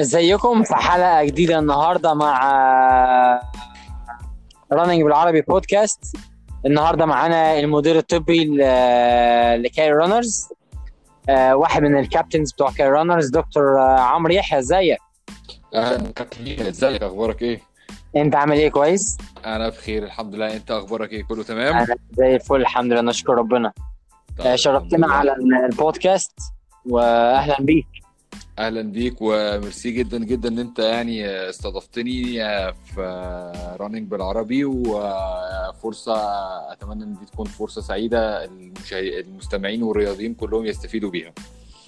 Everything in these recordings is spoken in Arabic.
ازيكم في حلقة جديدة النهاردة مع Running بالعربي بودكاست النهاردة معانا المدير الطبي ل- ل Cairo Runners. آه، واحد من ال captains بتوع Cairo Runners دكتور عمرو يحيى. ازيك؟ أهلا كابتن ازيك؟ أخبارك إيه؟ انت عامل إيه؟ كويس؟ أنا بخير الحمد لله. أنت أخبارك إيه؟ كله تمام؟ أنا زي الفل الحمد لله. نشكر ربنا. طيب، شرفتنا. على ال- البودكاست واهلا بيك. أهلا بيك وميرسي جدا جدا إن أنت يعني استضفتني في Running بالعربي وفرصة أتمنى إن دي تكون فرصة سعيدة المستمعين والرياضيين كلهم يستفيدوا بيها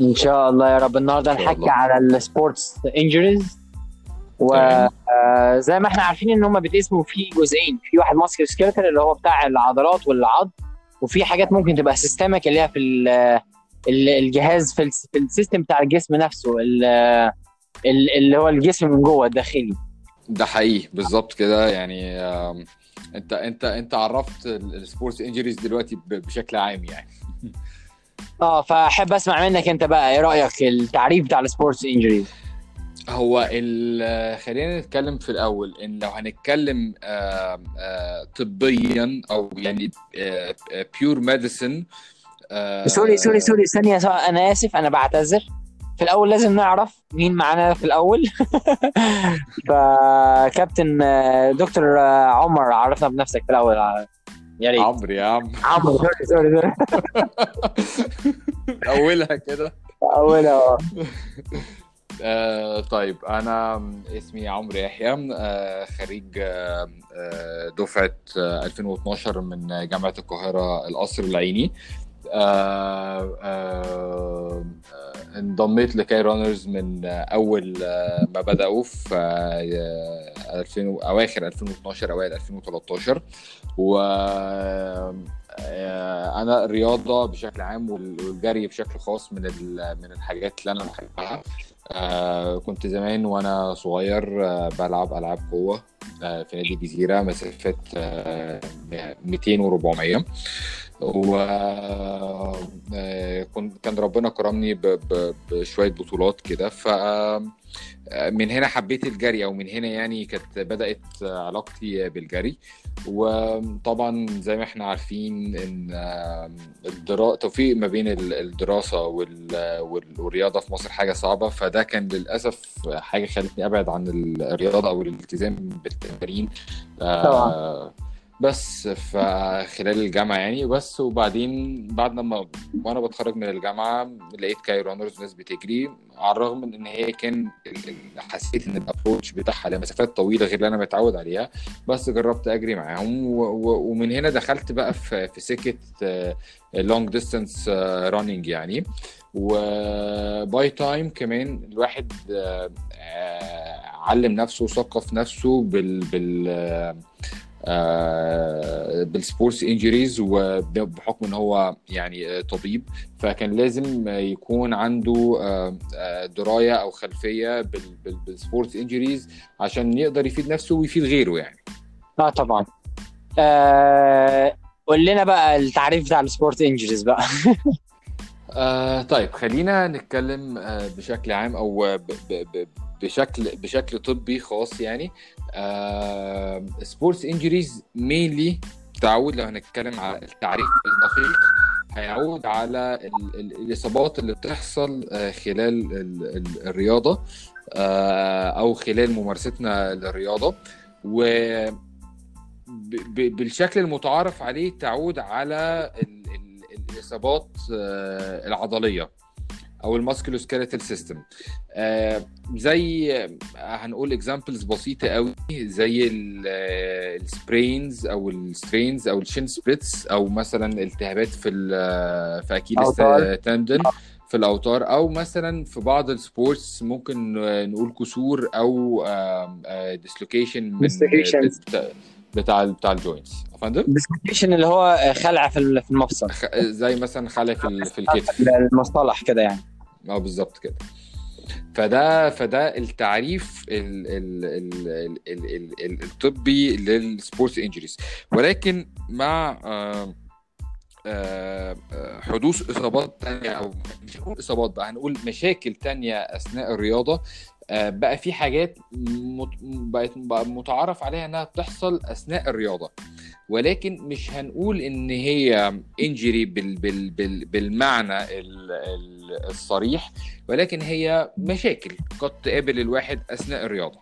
إن شاء الله يا رب النهارده إن شاء نحكي الله. على ال sports injuries. وزي ما إحنا عارفين إن هم بيتقسموا في جزئين في واحد musculoskeletal اللي هو بتاع العضلات والعظم وفي حاجات ممكن تبقى systemic اللي هي في الجهاز في الس- في ال system بتاع الجسم نفسه ال- ال- اللي هو الجسم من جوه الداخلي. ده حقيقي بالظبط كده. يعني انت انت انت عرفت ال sports injuries دلوقتي بشكل عام يعني. آه فأحب أسمع منك أنت بقى إيه رأيك التعريف بتاع ال sports injuries؟ هو خلينا نتكلم في الأول. إن لو هنتكلم آه، آه، طبيا أو يعني بيور ميديسن سوري سوري سوري. ثانية أنا آسف أنا بعتذر. في الأول لازم نعرف مين معانا في الأول. فكابتن آه، دكتور آه، عمر عرفنا بنفسك في الأول. آه، يا ريت. عمرو يا عم. عمرو sorry sorry sorry. أولها كده. أول أهو. آه طيب أنا اسمي عمرو يحيى آه خريج آه آه، دفعة آه 2012 من جامعة القاهرة القصر العيني. آه آه آه، انضميت لكاي رانرز من آه، أول آه، ما بدأوا في آه، 2000 أواخر 2012 أوائل 2013 و آه، أنا الرياضة بشكل عام وال- والجري بشكل خاص من من الحاجات اللي أنا بحبها. آه كنت زمان وأنا صغير آه بلعب ألعاب قوة آه في نادي الجزيرة مسافات آه 200 و400 و آه، كان ربنا كرمني بشوية بطولات كده. ف آه، من هنا حبيت الجري أو من هنا يعني كانت بدأت علاقتي بالجري. وطبعا زي ما إحنا عارفين إن آه، الدرا... توفيق ما بين ال- الدراسة وال... وال- والرياضة في مصر حاجة صعبة. فده كان للأسف حاجة خلتني أبعد عن الرياضة أو الالتزام بالتمارين آه، بس فخلال الجامعة يعني بس وبعدين بعد لما وأنا بتخرج من الجامعة لقيت كاي رانرز ناس بتجري على الرغم من إن هي كان حسيت إن ال approach بتاعها لمسافات طويلة غير اللي أنا متعود عليها. بس جربت أجري معاهم ومن هنا دخلت بقى في في سكة long distance running يعني. و by time كمان الواحد آه، آه، علم نفسه وثقف نفسه بال بال بال sports injuries وبحكم إن هو يعني آه، طبيب فكان لازم آه، يكون عنده آه، آه، دراية أو خلفية بال- بال- بال sports injuries عشان يقدر يفيد نفسه ويفيد غيره يعني. آه طبعا. آه قول لنا بقى التعريف بتاع ال sport injuries بقى. آه طيب خلينا نتكلم آه بشكل عام أو ب ب بشكل بشكل طبي خاص يعني. sports injuries mainly تعود لو هنتكلم على التعريف الدقيق هيعود على ال ال الإصابات اللي بتحصل آه خلال ال ال الرياضة آه أو خلال ممارستنا للرياضة. و بالشكل المتعارف عليه تعود على ال- الاصابات آه، العضلية أو ال musculoskeletal system زي هنقول examples بسيطة قوي زي ال sprains أو ال strains أو ال shin splints أو مثلا التهابات في في Achilles أوتار. tendon في الأوتار أو مثلا في بعض ال sports ممكن نقول كسور أو dislocation من. بتاع بتاع ال joints فندم dislocation اللي هو خلع في ال- في المفصل. زي مثلا خلع في في الكتف. المصطلح كده يعني. آه بالظبط كده. فده فده التعريف ال ال ال ال ال ال الطبي لل sports injuries. ولكن مع آه آه، آه، حدوث إصابات تانية أو مش هنقول إصابات بقى هنقول مشاكل تانية أثناء الرياضة بقى في حاجات. بقت متعارف عليها إنها بتحصل أثناء الرياضة ولكن مش هنقول إن هي انجري بال... بال... بال... بالمعنى ال... ال- الصريح ولكن هي مشاكل قد تقابل الواحد أثناء الرياضة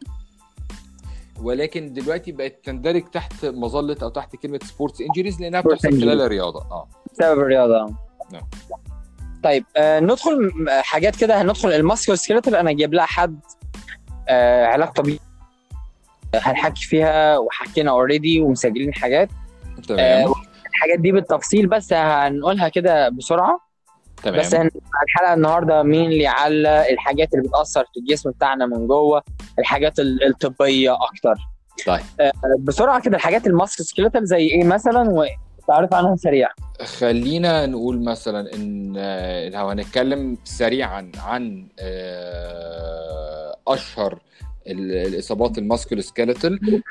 ولكن دلوقتي بقت تندرج تحت مظلة أو تحت كلمة sports injuries لأنها بتحصل خلال. الرياضة آه بسبب الرياضة نعم. طيب آه ندخل م- حاجات كده. هندخل ال musculoskeletal أنا جايب لها حد آه علاج طبيعي هنحكي فيها وحكينا already ومسجلين حاجات تمام. الحاجات دي بالتفصيل بس هنقولها كده بسرعة. تمام. بس الحلقة النهارده مين اللي على الحاجات اللي بتأثر في الجسم بتاعنا من جوه الحاجات ال- الطبية أكتر. طيب. آه بسرعة كده الحاجات ال musculoskeletal زي إيه مثلا؟ وتعرف عنها سريع خلينا نقول مثلا إن آه، لو هنتكلم سريعا عن آه، أشهر ال- الإصابات ال musculoskeletal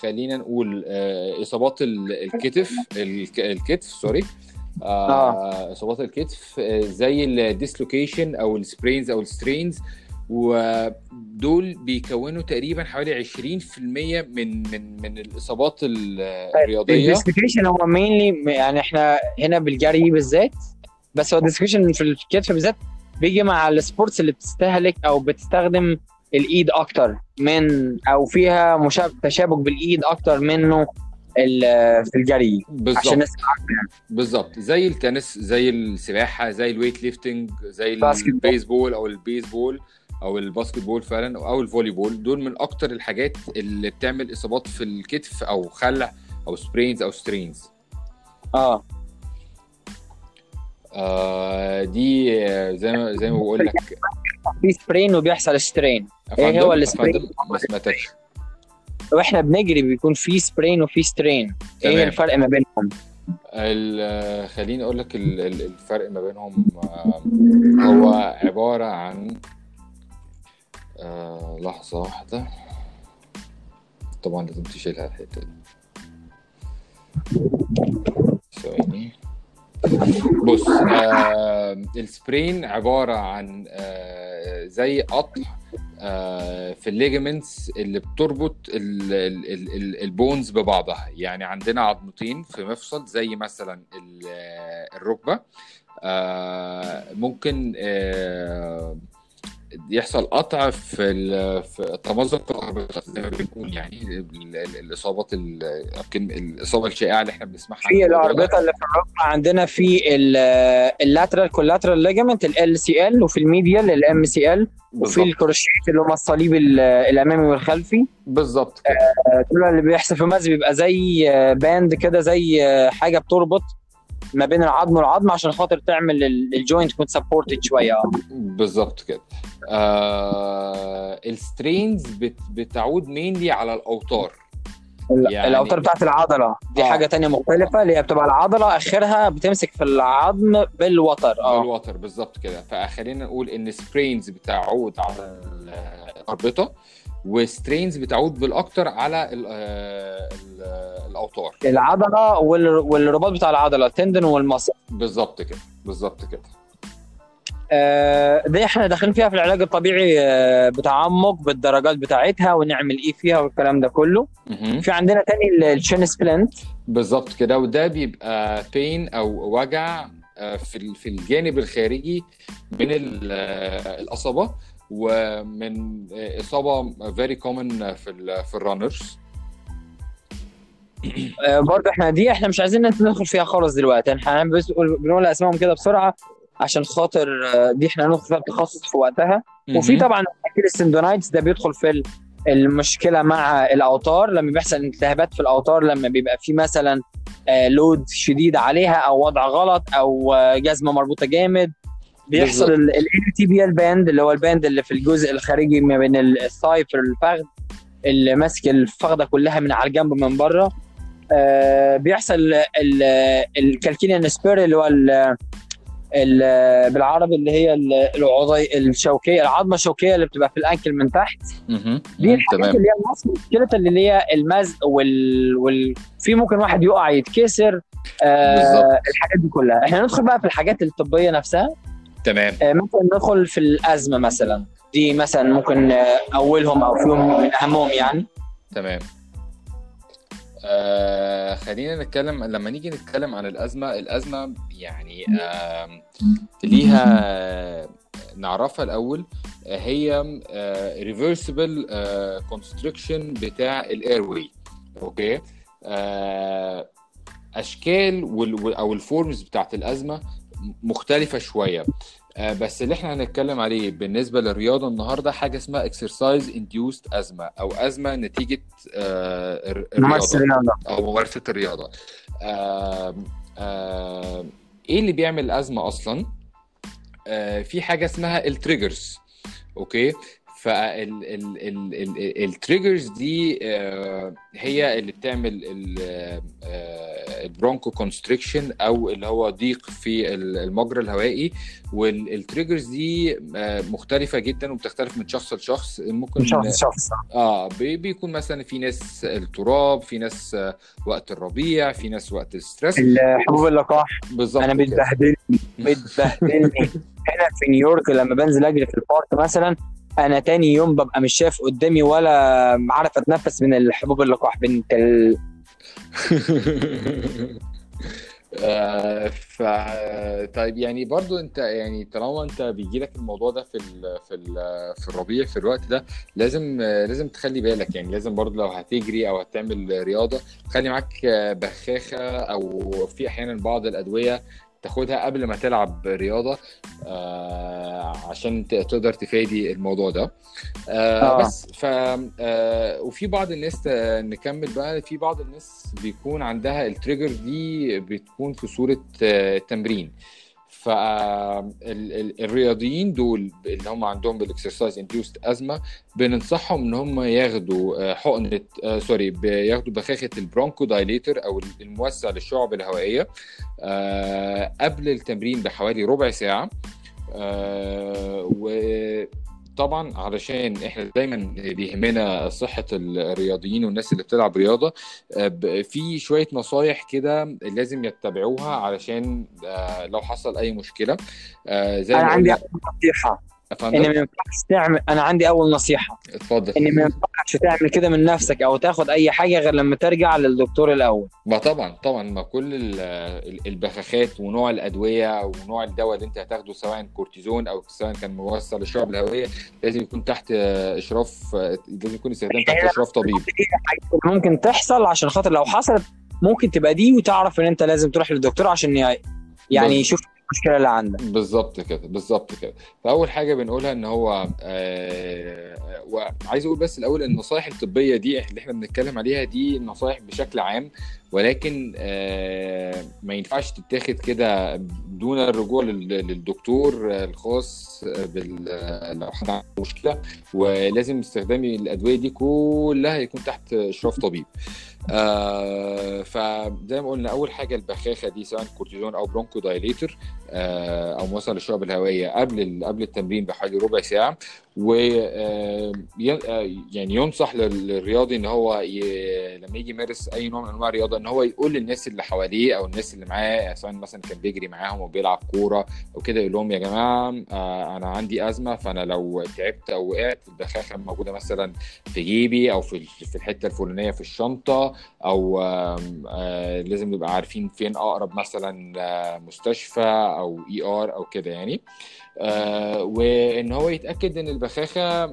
خلينا نقول آه، إصابات ال- الكتف الك- الكتف sorry آه، إصابات الكتف آه، زي ال dislocation أو ال sprains أو ال strains ودول بيكونوا تقريبا حوالي 20% من من من الإصابات ال- الرياضية. الديسلوكيشن هو مينلي يعني إحنا هنا بالجري بالذات بس هو ال dislocation في الكتف بالذات بيجي مع ال sports اللي بتستهلك أو بتستخدم الإيد أكتر من أو فيها مشابه تشابك بالإيد أكتر منه في الجري عشان بالظبط الناس بالظبط. زي التنس زي السباحة زي ال weight lifting زي. البيسبول أو البيسبول. أو ال basketball فعلا أو ال volleyball دول من أكتر الحاجات اللي بتعمل إصابات في الكتف أو خلع أو sprains أو strains آه. آه دي زي ما زي ما بقول لك. في sprain وبيحصل strain إيه أفندم- هو ال sprain؟ ما سمعتكش وإحنا بنجري بيكون في sprain وفي strain إيه تمام. الفرق ما بينهم؟ ال- خليني أقول لك ال- ال- الفرق ما بينهم آه، هو عبارة عن آه، لحظة واحدة. طبعا لازم تشيلها الحتة دي. ثواني. بص آه ال sprain عبارة عن آه زي قطع آه في ال ligaments اللي بتربط ال- ال- ال- ال- ال bones ببعضها. يعني عندنا عظمتين في مفصل زي مثلا آه، الركبة. آه ممكن آه يحصل قطع في في تمزق الاربطه زي ما بنقول يعني ال- ال- الإصابات الإصابة الشائعة اللي إحنا بنسمعها في. الاربطه اللي في الركبه عندنا في ال lateral collateral ligament LCL وفي ال medial ال MCL وفي ال cruciate اللي هم الصليب ال- الأمامي والخلفي. بالظبط كده. آه، دول اللي بيحصل فيها المزق بيبقى زي آه، band كده زي آه، حاجة بتربط ما بين العظم والعظم عشان خاطر تعمل ال- joint تكون supported شوية. بالظبط كده. آه ال strains بت بتعود mainly على الأوتار. ال- يعني- الأوتار بتاعت العضلة. دي آه. حاجة تانية مختلفة اللي هي بتبقى العضلة آخرها بتمسك في العظم بالوتر. آه. بالوتر بالظبط كده. فخلينا نقول إن sprains بتعود على الأربطة. و strains بتعود بالأكتر على ال- آه، ال- الأوتار. العضلة وال- والرباط بتاع العضلة ال tendon وال muscle بالظبط كده بالظبط كده. آه، دي إحنا داخلين فيها في العلاج الطبيعي آه، بتعمق بالدرجات بتاعتها ونعمل إيه فيها والكلام ده كله. مهم. في عندنا تاني ال shin splint بالظبط كده وده بيبقى بين أو وجع آه، في في الجانب الخارجي من ال- آه، الأصابة. ومن آه، إصابة very common في في ال runners آه، برضه إحنا دي إحنا مش عايزين ندخل فيها خالص دلوقتي. إحنا بس بنقول أسمائهم كده بسرعة عشان خاطر آه، دي إحنا هندخل فيها بتخصص في وقتها. وفي طبعا ال tendonitis ده بيدخل في ال- المشكلة مع الأوتار. لما بيحصل التهابات في الأوتار لما بيبقى في مثلا load شديد عليها أو وضع غلط أو جزمة مربوطة جامد بيحصل ال iliotibial band اللي هو ال band اللي في الجزء الخارجي ما بين ال thigh في الفخذ اللي ماسك الفخده كلها من على الجنب من بره. آه، بيحصل ال calcanean spur اللي هو ال- ال- بالعربي اللي هي ال- العظمة الشوكية العظمة الشوكية اللي بتبقى في ال ankle من تحت. دي الحاجات اللي هي مشكلتها اللي هي المزق وال... وال... في ممكن واحد يقع يتكسر. آه. الحاجات دي كلها. إحنا ندخل بقى في الحاجات الطبية نفسها. تمام. آه ممكن ندخل في الأزمة مثلا. دي مثلا ممكن آه، أولهم أو فيهم من أهمهم يعني. تمام. آه خلينا نتكلم لما نيجي نتكلم عن الأزمة الأزمة يعني آه ليها نعرفها الأول آه، هي reversible constriction بتاع ال airway okay؟ آه أشكال وال- أو ال forms بتاعت الأزمة مختلفة شوية. آه، بس اللي إحنا هنتكلم عليه بالنسبة للرياضة النهارده حاجة اسمها exercise induced أزمة أو ازمه نتيجة آه، ممارسة الرياضة. أو ممارسة الرياضة. آه، إيه اللي بيعمل الازمه أصلا؟ في حاجة اسمها ال triggers okay؟ فال triggers دي آه، هي اللي بتعمل ال bronchoconstriction أو اللي هو ضيق في المجرى الهوائي. وال triggers دي آه، مختلفة جدا وبتختلف من شخص لشخص. ممكن شخص شخص آه. بي- بيكون مثلا في ناس التراب في ناس آه، وقت الربيع في ناس وقت ال stress حبوب اللقاح. بالظبط أنا. بتبهدلني بتبهدلني هنا في نيويورك لما بنزل أجري في ال park مثلا أنا تاني يوم ببقى مش شايف قدامي ولا عارف اتنفس من الحبوب اللقاح بنت ال... آه، ف طيب يعني برضو انت يعني طالما انت بيجي لك الموضوع ده في ال... في ال... في الربيع في الوقت ده لازم لازم تخلي بالك يعني لازم برضو لو هتجري أو هتعمل رياضة خلي معاك بخاخة أو في أحيانا بعض الأدوية تاخدها قبل ما تلعب رياضة آه عشان تقدر تفادي الموضوع ده آه آه. بس ف آه وفي بعض الناس آه، نكمل بقى في بعض الناس بيكون عندها ال trigger دي بتكون في صورة آه تمرين فالرياضيين دول اللي هم عندهم بال exercise induced أزمة بننصحهم إن هم ياخدوا آه، حقنة آه، sorry بياخدوا بخاخة ال bronchodilator أو الموسع للشعب الهوائية آه، قبل التمرين بحوالي ربع ساعة آه، وطبعا علشان إحنا دايما بيهمنا صحة الرياضيين والناس اللي بتلعب رياضة آه، في شوية نصايح كده لازم يتبعوها علشان آه، لو حصل أي مشكلة آه، زي أنا عندي نصيحة. ان ما ينفعش تعمل أنا عندي أول نصيحة. اتفضل. ان ما ينفعش تعمل كده من نفسك أو تاخد أي حاجة غير لما ترجع للدكتور الأول. ما طبعا طبعا. ما كل ال- ال- البخاخات ونوع الأدوية ونوع الدواء اللي أنت هتاخده سواء كورتيزون أو سواء كان موصل للشعب الهوائيه لازم يكون تحت إشراف لازم يكون استخدام تحت إشراف طبيب. ممكن تحصل عشان خاطر لو حصلت ممكن تبقى دي وتعرف إن أنت لازم تروح للدكتور عشان يعني يشوف المشكلة اللي عندك. بالظبط كده بالظبط كده. فأول حاجة بنقولها إن هو آه وعايز أقول بس الأول إن النصائح الطبية دي اللي إحنا بنتكلم عليها دي نصائح بشكل عام ولكن آه ما ينفعش تتاخد كده دون الرجوع لل- للدكتور الخاص بال لو حد عنده مشكلة ولازم استخدام الادويه دي كلها يكون تحت إشراف طبيب. آه فزي ما قلنا أول حاجة البخاخة دي سواء كورتيزون أو bronchodilator أو موسع للشعب الهوائية قبل قبل التمرين بحوالي ربع ساعة. و آه، آه، يعني ينصح لل- للرياضي إن هو ي- لما يجي يمارس أي نوع من أنواع الرياضة إن هو يقول للناس اللي حواليه أو الناس اللي معاه سواء مثلا كان بيجري معاهم وبيلعب كورة أو كده يقول لهم يا جماعة آه، أنا عندي أزمة فأنا لو تعبت أو وقعت البخاخه موجوده مثلا في جيبي أو في في الحتة الفلانية في الشنطة أو آه، لازم نبقى عارفين فين أقرب مثلا آه، مستشفى أو اي ار أو كده يعني. آه، وإن هو يتأكد إن البخاخة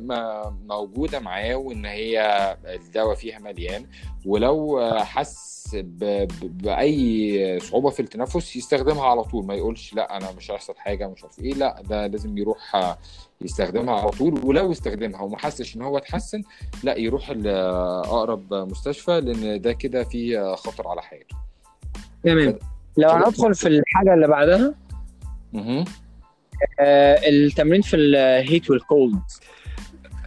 موجودة معاه وإن هي الدواء فيها مليان. ولو حس بأي صعوبة في التنفس يستخدمها على طول. ما يقولش لأ أنا مش هيحصل حاجة مش عارف إيه. لأ ده لازم يروح يستخدمها على طول. ولو استخدمها وما حسش إن هو اتحسن لأ يروح اقرب مستشفى لأن ده كده فيه خطر على حياته. تمام. لو هندخل في الحاجة اللي بعدها آه التمرين في ال heat وال cold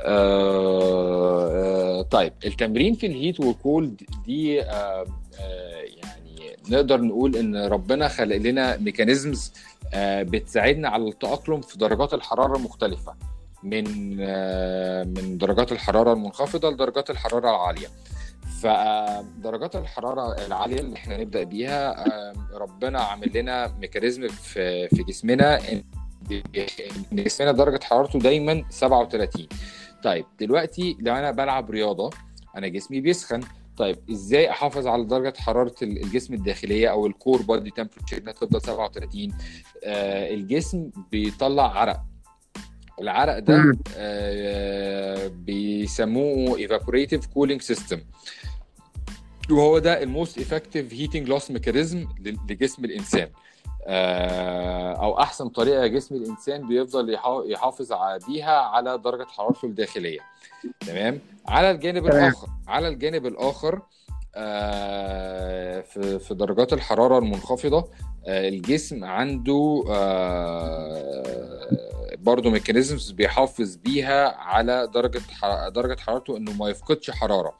آه آه طيب التمرين في ال heat وال cold دي آه آه يعني نقدر نقول إن ربنا خلق لنا mechanisms آه بتساعدنا على التأقلم في درجات الحرارة المختلفة من آه من درجات الحرارة المنخفضة لدرجات الحرارة العالية. فدرجات الحرارة العالية اللي إحنا نبدأ بيها آه ربنا عامل لنا mechanism في في جسمنا إن جسمنا درجة حرارته دايما 37 طيب دلوقتي لو أنا بلعب رياضة أنا جسمي بيسخن. طيب إزاي أحافظ على درجة حرارة الجسم الداخلية أو ال core body temperature إنها تفضل 37 آه الجسم بيطلع عرق. العرق ده. آه بيسموه evaporative cooling system. وهو ده ال most effective heating loss mechanism لجسم الإنسان. آه، أو أحسن طريقة جسم الإنسان بيفضل يحا- يحافظ بيها على درجة حرارته الداخلية. تمام؟ على الجانب تمام. الآخر على الجانب الآخر آه، في في درجات الحرارة المنخفضة آه، الجسم عنده برضه mechanisms بيحافظ بيها على درجة درجة حرارته إنه ما يفقدش حرارة.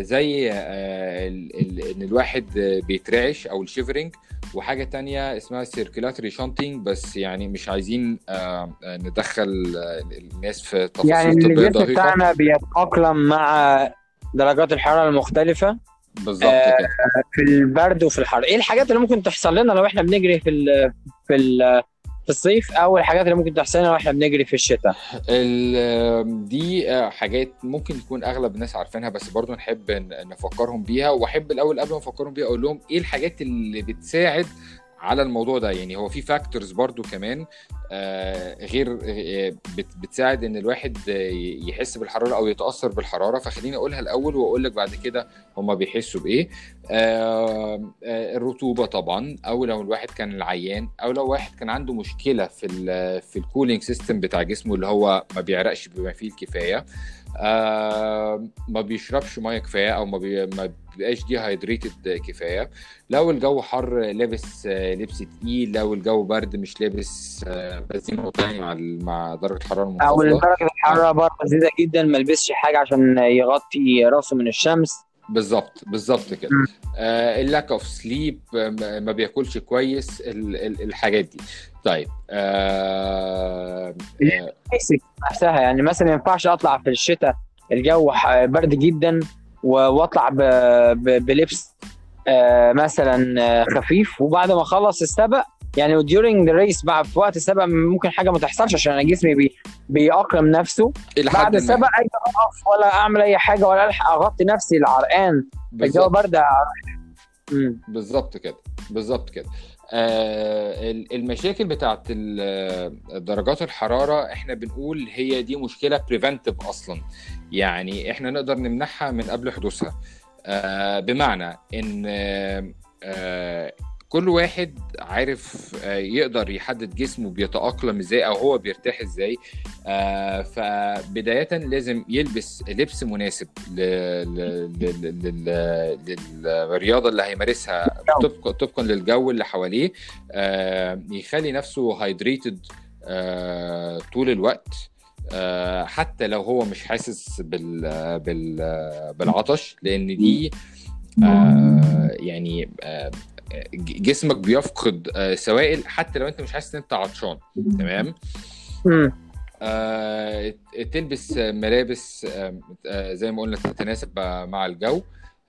زي آه، ال- ال- إن الواحد آه، بيترعش أو ال shivering وحاجة تانية اسمها circulatory shunting بس يعني مش عايزين آه، آه، ندخل آه، الناس في تفاصيل يعني الجسم بتاعنا بيتأقلم مع درجات الحرارة المختلفة. بالظبط آه، كده. في البرد وفي الحر. إيه الحاجات اللي ممكن تحصل لنا لو إحنا بنجري في ال في ال في الصيف أو الحاجات اللي ممكن تحصل لنا لو إحنا بنجري في الشتاء. ال- دي آه، حاجات ممكن تكون أغلب الناس عارفينها بس برضو نحب نفكرهم بيها. وأحب الأول قبل ما أفكرهم بيها أقول لهم إيه الحاجات اللي بتساعد على الموضوع ده. يعني هو في factors برضو كمان آه، غير آه، بت- بتساعد إن الواحد يحس بالحرارة أو يتأثر بالحرارة. فخليني أقولها الأول وأقول لك بعد كده هما بيحسوا بإيه. آه، الرطوبة طبعا أو لو الواحد كان العيان أو لو واحد كان عنده مشكلة في ال في ال cooling system بتاع جسمه اللي هو ما بيعرقش بما فيه الكفاية. آه، ما بيشربش مية كفاية أو ما بي ما بيبقاش دي هايدريتد كفاية. لو الجو حر لابس آه، لبس تقيل لو الجو برد مش لابس آه، بنزين وطني مع مع درجة الحرارة أو المنخفضه درجه الحرارة برضه زيادة جدا ما لبسش حاجة عشان يغطي راسه من الشمس. بالظبط بالظبط كده مم. اللاك اوف سليب ما بياكلش كويس ال- ال- الحاجات دي طيب آه آه بيسك نفسها يعني مثلا ما ينفعش أطلع في الشتاء الجو برد جدا وأطلع بلبس آه، مثلا آه، خفيف وبعد ما أخلص السبق يعني during the race بعد في وقت السبق ممكن حاجة ما تحصلش عشان أنا جسمي بي بيأقلم نفسه. بعد حد السبق أجي أقف ولا أعمل أي حاجة ولا ألحق أغطي نفسي العرقان الجو برد. بالظبط كده. بالظبط كده. آه ال- المشاكل بتاعت درجات الحرارة إحنا بنقول هي دي مشكلة بريفنتيف أصلا. يعني إحنا نقدر نمنعها من قبل حدوثها. آه بمعنى إن آه كل واحد عارف آه، يقدر يحدد جسمه بيتأقلم إزاي أو هو بيرتاح إزاي. آه، فبداية لازم يلبس لبس مناسب للرياضة اللي هيمارسها طبقا طبقا للجو اللي حواليه. آه، يخلي نفسه هايدريتد طول الوقت. حتى لو هو مش حاسس بال بال بالعطش لأن دي آه، يعني آه، جسمك بيفقد آه، سوائل حتى لو انت مش حاسس ان انت عطشان تمام. آه، تلبس ملابس آه، زي ما قلنا تتناسب مع الجو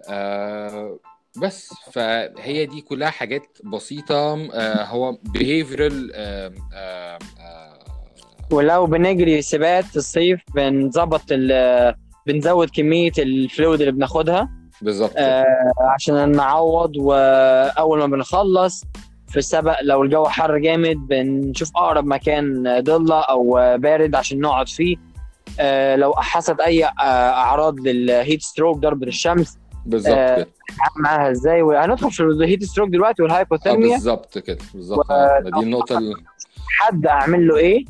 آه، بس. فهي دي كلها حاجات بسيطة آه، هو behavioral آه، آه، ولو بنجري سباقات في الصيف بنظبط بنزود كمية الفلويد اللي بناخدها. بالظبط آه عشان نعوض وأول ما بنخلص في السبق لو الجو حر جامد بنشوف أقرب مكان ضلة أو بارد عشان نقعد فيه. آه لو حصلت أي آه أعراض لل heat stroke ضربه الشمس. بالظبط آه، كده. معاها إزاي؟ وهندخل في ال heat stroke دلوقتي آه، وال hypothermia بالظبط كده. بالظبط و- آه، دي النقطة اللي حد أعمل له إيه؟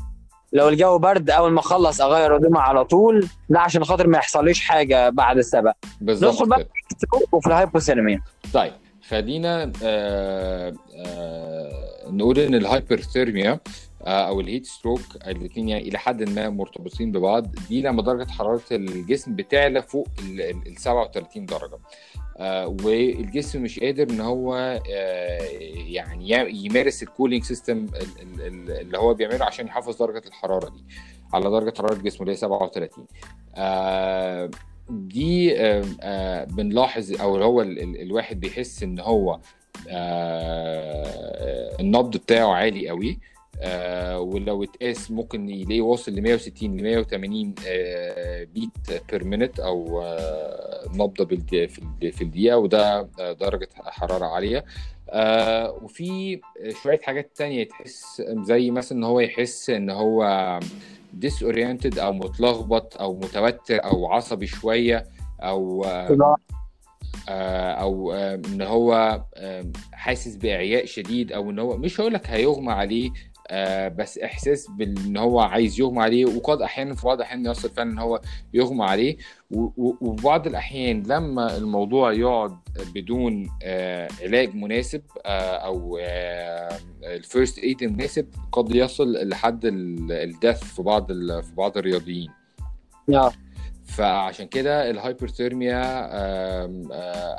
لو الجو برد أول ما أخلص أغير هدومي على طول ده عشان خاطر ما يحصليش حاجة بعد السبق بالظبط ندخل بقى وفي ال hypothermia طيب خلينا آه آه نقول إن ال hyperthermia أو ال heat stroke الاثنين يعني إلى حد ما مرتبطين ببعض. دي لما درجة حرارة الجسم بتعلى فوق ال ال- ال 37 درجة. آه والجسم مش قادر إن هو آه يعني يمارس ال cooling system اللي هو بيعمله عشان يحافظ درجة الحرارة دي. على درجة حرارة جسمه اللي هي 37 آه دي آه، آه، بنلاحظ أو هو ال- ال- الواحد بيحس إن هو آه، النبض بتاعه عالي قوي. آه ولو اتقاس ممكن يلاقيه واصل ل 160 ل 180 آه beat per minute أو آه نبضة في الد- في الدقيقة وده آه درجة حرارة عالية. آه وفي شوية حاجات تانية تحس زي مثلا إن هو يحس إن هو disoriented أو متلخبط أو متوتر أو عصبي شوية أو آه أو إن هو حاسس بإعياء شديد أو إن هو مش هقول لك هيغمى عليه آه، بس إحساس بان هو عايز يغمى عليه وقد أحيانا في بعض الأحيان يصل فعلا إن هو يغمى عليه. وفي بعض الأحيان لما الموضوع يقعد بدون آه، علاج مناسب آه، أو الفيرست ايد المناسب قد يصل لحد الدث في بعض في بعض الرياضيين. آه فعشان كده ال hyperthermia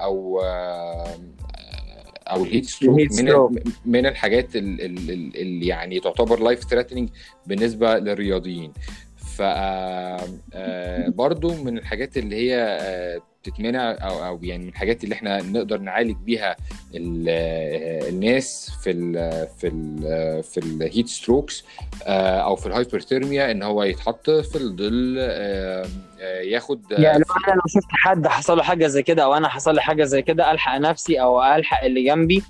أو أو ال heat stroke من. من الحاجات اللي يعني تعتبر life threatening بالنسبة للرياضيين ف آه، برضو من الحاجات اللي هي آه، تتمنع أو أو يعني من الحاجات اللي إحنا نقدر نعالج بيها ال- آه، الناس في ال في ال في ال heat strokes أو في ال hyperthermia إن هو يتحط في الظل آه، آه، ياخد آه، يعني لو أنا لو شفت حد حصل له حاجة زي كده أو أنا حصل لي حاجة زي كده ألحق نفسي أو ألحق اللي جنبي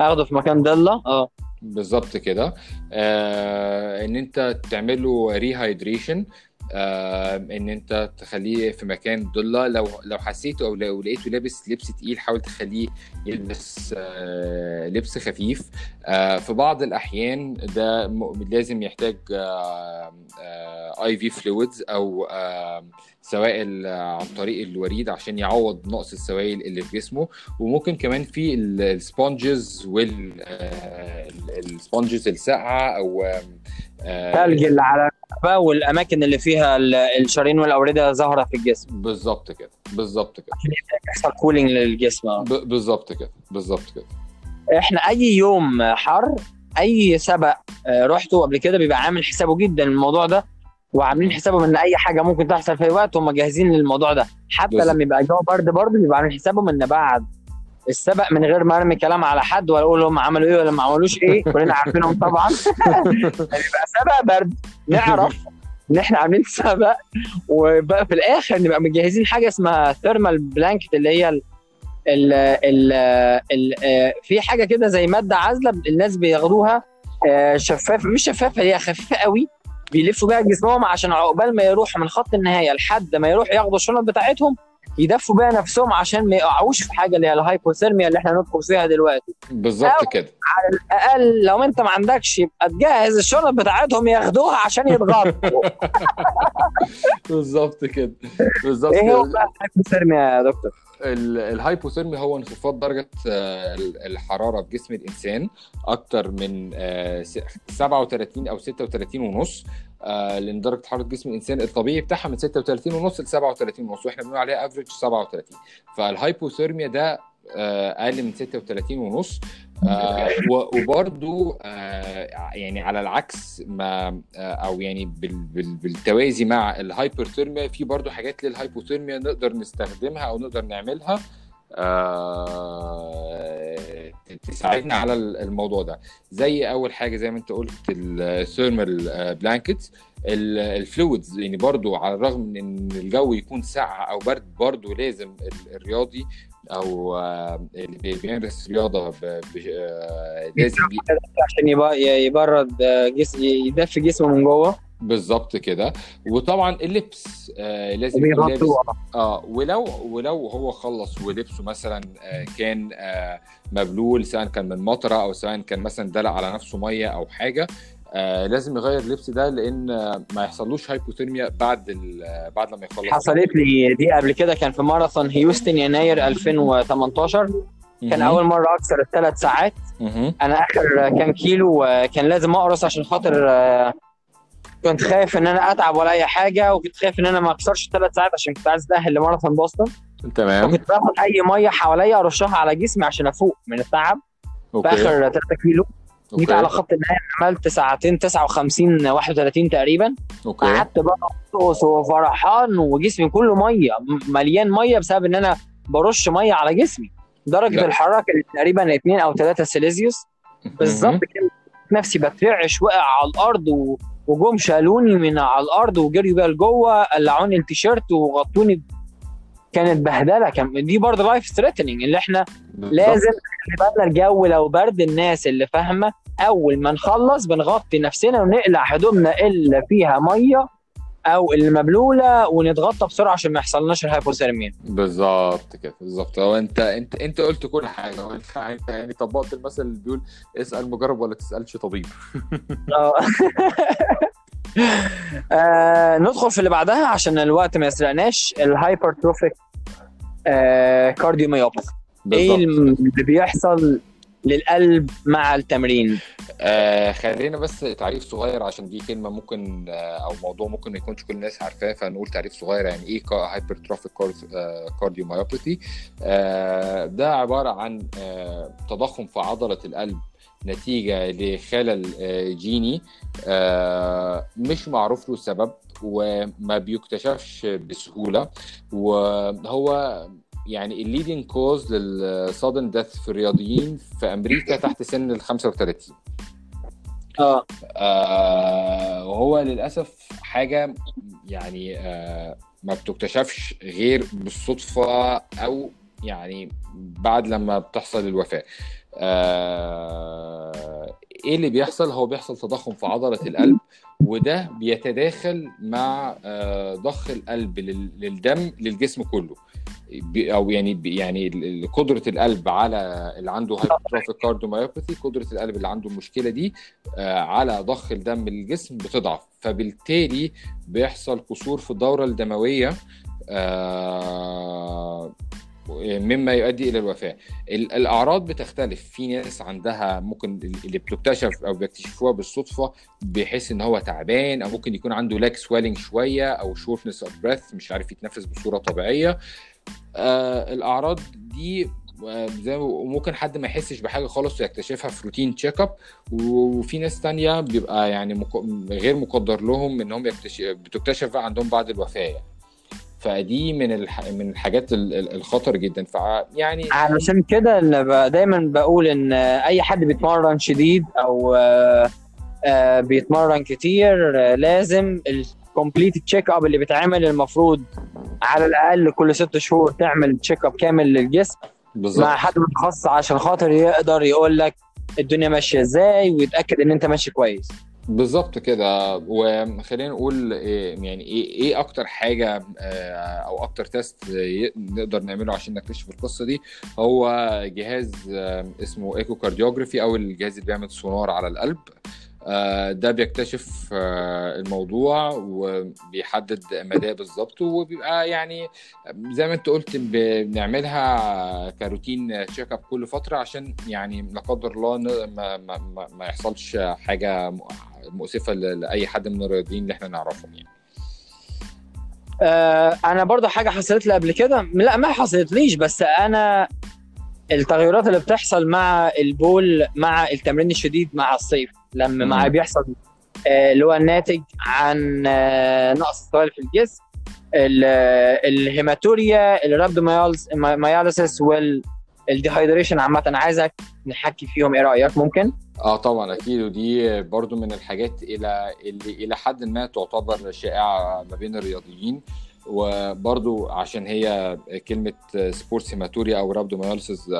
أخده في مكان ضلة؟ آه. بالظبط كده. آه إن أنت تعمل له rehydration آه إن أنت تخليه في مكان ضلة. لو لو حسيته أو لو لقيته لابس لبس تقيل حاول تخليه يلبس آه لبس خفيف. آه في بعض الأحيان ده لازم يحتاج IV fluids أو سوائل آه، عن طريق الوريد عشان يعوض نقص السوائل اللي في جسمه. وممكن كمان في ال sponges وال sponges الساقعة أو آه، ثلج اللي على الأماكن اللي فيها ال- الشرايين والأوردة ظاهرة في الجسم. بالظبط كده بالظبط كده. يحصل كولينج للجسم. آه. بالظبط كده بالظبط كده. إحنا أي يوم حر أي سبق آه، رحته قبل كده بيبقى عامل حسابه جدا الموضوع ده. وعاملين حسابهم إن أي حاجة ممكن تحصل في أي وقت هم جاهزين للموضوع ده حتى بالظبط. لما يبقى الجو برد برضه بيبقى عاملين حسابهم إن بعد السبق من غير ما ارمي كلام على حد ولا أقول هم عملوا إيه ولا ما عملوش إيه كلنا عارفينهم طبعا يبقى سبق برد نعرف إن إحنا عاملين سبق وبقى في الآخر نبقى مجهزين حاجة اسمها thermal blanket اللي هي ال ال ال ال آه، في حاجة كده زي مادة عازلة الناس بياخدوها آه، شفافه مش شفافة هي خفيفة قوي بيلفوا بيها جسمهم عشان عقبال ما يروحوا من خط النهاية لحد ما يروحوا ياخدوا الشنط بتاعتهم يدفوا بيها نفسهم عشان ما يقعوش في حاجة اللي هي ال hypothermia اللي إحنا ندخل فيها دلوقتي. بالظبط كده. أقل لو انت ما عندكش يبقى تجهز الشنط بتاعتهم ياخدوها عشان يتغطوا. بالظبط كده. بالظبط إيه هو بقى ال hypothermia يا دكتور؟ ال- ال hypothermia هو انخفاض درجة آه، ال- الحرارة في جسم الإنسان أكتر من آه، س- 37 أو 36 ونص آه، لأن درجة حرارة جسم الإنسان الطبيعي بتاعها من 36 ونص ل 37 ونص وإحنا بنقول عليها average 37 فال hypothermia ده آه، أقل من 36 ونص. آه، آه، يعني على العكس ما آه، أو يعني بال- بال- بالتوازي مع ال hyperthermia في برضو حاجات لل hypothermia نقدر نستخدمها أو نقدر نعملها. آه، تساعدنا على الموضوع ده. زي أول حاجة زي ما أنت قلت ال thermal blankets ال fluids يعني برضو على الرغم من إن الجو يكون ساقع أو برد برضو لازم ال- الرياضي أو آه، اللي بي- بيمارس رياضة آه، لازم عشان يبقى يبرد آه، جسم يدفي جسمه من جوه. بالظبط كده. وطبعا اللبس آه لازم لابس. آه. ولو ولو هو خلص ولبسه مثلا آه كان آه مبلول سواء كان من مطرة أو سواء كان مثلا دلق على نفسه مية أو حاجة آه لازم يغير اللبس ده لأن ما يحصلوش هايبوثيرميا بعد بعد لما يخلص. حصلت لي دي قبل كده كان في ماراثون هيوستن يناير 2018 كان. أول مرة أكسر الثلاث ساعات. أنا آخر كام كيلو آه، كان لازم أقرص عشان خاطر آه، كنت خايف إن أنا أتعب ولا أي حاجة وكنت خايف إن أنا ما أكسرش الثلاث ساعات عشان كنت عايز أتأهل لماراثون بوسطن. تمام. وكنت باخد أي مية حواليا أرشها على جسمي عشان أفوق من التعب في okay. آخر 3 كيلو. جيت على خط النهاية عملت ساعتين 59 31 تقريبا. okay. قعدت بقى ارقص وفرحان وجسمي كله مية مليان مية بسبب إن أنا برش مية على جسمي. درجة لا. الحرارة كانت تقريبا 2 أو 3 سيليزيوس. بالظبط كده. نفسي بترعش وقع على الأرض و... وجم شالوني من على الأرض وجريوا بيها لجوه قلعوني التيشيرت وغطوني كانت بهدلة كان دي برضه life threatening اللي إحنا. لازم بالنا الجو لو برد الناس اللي فاهمة. أول ما نخلص بنغطي نفسنا ونقلع هدومنا اللي فيها مية أو اللي مبلوله ونتغطى بسرعة عشان ما يحصلناش ال hypothermia بالظبط كده بالظبط. هو أنت أنت أنت قلت كل حاجة. هو أنت أنت يعني طبقت المثل اللي بيقول اسأل مجرب ولا تسألش طبيب. آه. آه، ندخل في اللي بعدها عشان الوقت ما يسرقناش. ال hypertrophic cardiomyopathy إيه اللي بيحصل للقلب مع التمرين؟ آه خلينا بس تعريف صغير عشان دي كلمة ممكن آه أو موضوع ممكن ما يكونش كل الناس عارفاه فنقول تعريف صغير يعني إيه hypertrophic cardiomyopathy آه ده عبارة عن آه تضخم في عضلة القلب. نتيجة لخلل آه جيني آه مش معروف له السبب وما بيكتشفش بسهولة. وهو يعني ال leading cause لل sudden death في الرياضيين في أمريكا تحت سن ال 35 آه. آه وهو للأسف حاجة يعني آه ما بتكتشفش غير بالصدفة أو يعني بعد لما بتحصل الوفاة. آه إيه اللي بيحصل؟ هو بيحصل تضخم في عضلة القلب وده بيتداخل مع آه ضخ القلب لل- للدم للجسم كله. أو يعني يعني قدرة القلب على اللي عنده hypertrophic cardiomyopathy قدرة القلب اللي عنده المشكلة دي آه، على ضخ الدم للجسم بتضعف. فبالتالي بيحصل قصور في الدورة الدموية مما يؤدي إلى الوفاة ال- الأعراض بتختلف في ناس عندها ممكن اللي بتكتشف أو بيكتشفوها بالصدفة بيحس إن هو تعبان أو ممكن يكون عنده leg swelling شوية أو shortness of breath مش عارف يتنفس بصورة طبيعية آه الأعراض دي آه، زي وممكن حد ما يحسش بحاجة خالص ويكتشفها في routine check up وفي ناس تانية بيبقى يعني. غير مقدر لهم إنهم يكتشف بتكتشف بقى عندهم بعد الوفاة يعني. فدي من الح... من الحاجات ال- ال- الخطر جدا. ف يعني علشان كده ب- دايما بقول إن أي حد بيتمرن شديد أو آه، آه، بيتمرن كتير لازم ال complete check up اللي بيتعمل المفروض على الأقل كل ست شهور تعمل check up كامل للجسم. بالظبط. مع حد متخصص عشان خاطر يقدر يقول لك الدنيا ماشية إزاي ويتأكد إن أنت ماشي كويس. بالظبط كده. وخلينا نقول إيه يعني إيه إيه أكتر حاجة آه، أو أكتر test نقدر نعمله عشان نكتشف القصة دي؟ هو جهاز آه، اسمه echocardiography أو الجهاز اللي بيعمل سونار على القلب. آه، ده بيكتشف آه، الموضوع وبيحدد مداه بالظبط وبيبقى يعني زي ما أنت قلت بنعملها ك routine check up كل فترة عشان يعني لا قدر الله ما, ما, ما, يحصلش حاجة مؤسفة لأي حد من الرياضيين اللي إحنا نعرفهم يعني آه، أنا برضه حاجة حصلت لي قبل كده لا ما حصلتليش بس أنا التغيرات اللي بتحصل مع البول مع التمرين الشديد مع الصيف لما. مع بيحصل آه، اللي هو الناتج عن آه، نقص السوائل في الجسم ال- ال hematuria ال rhabdomyolysis وال dehydration عامة. عايزك نحكي فيهم إيه رأيك؟ ممكن؟ آه طبعا أكيد. ودي برضو من الحاجات إلى اللي إلى حد ما تعتبر شائعة ما بين الرياضيين. وبرضو عشان هي كلمة sports hematuria أو rhabdomyolysis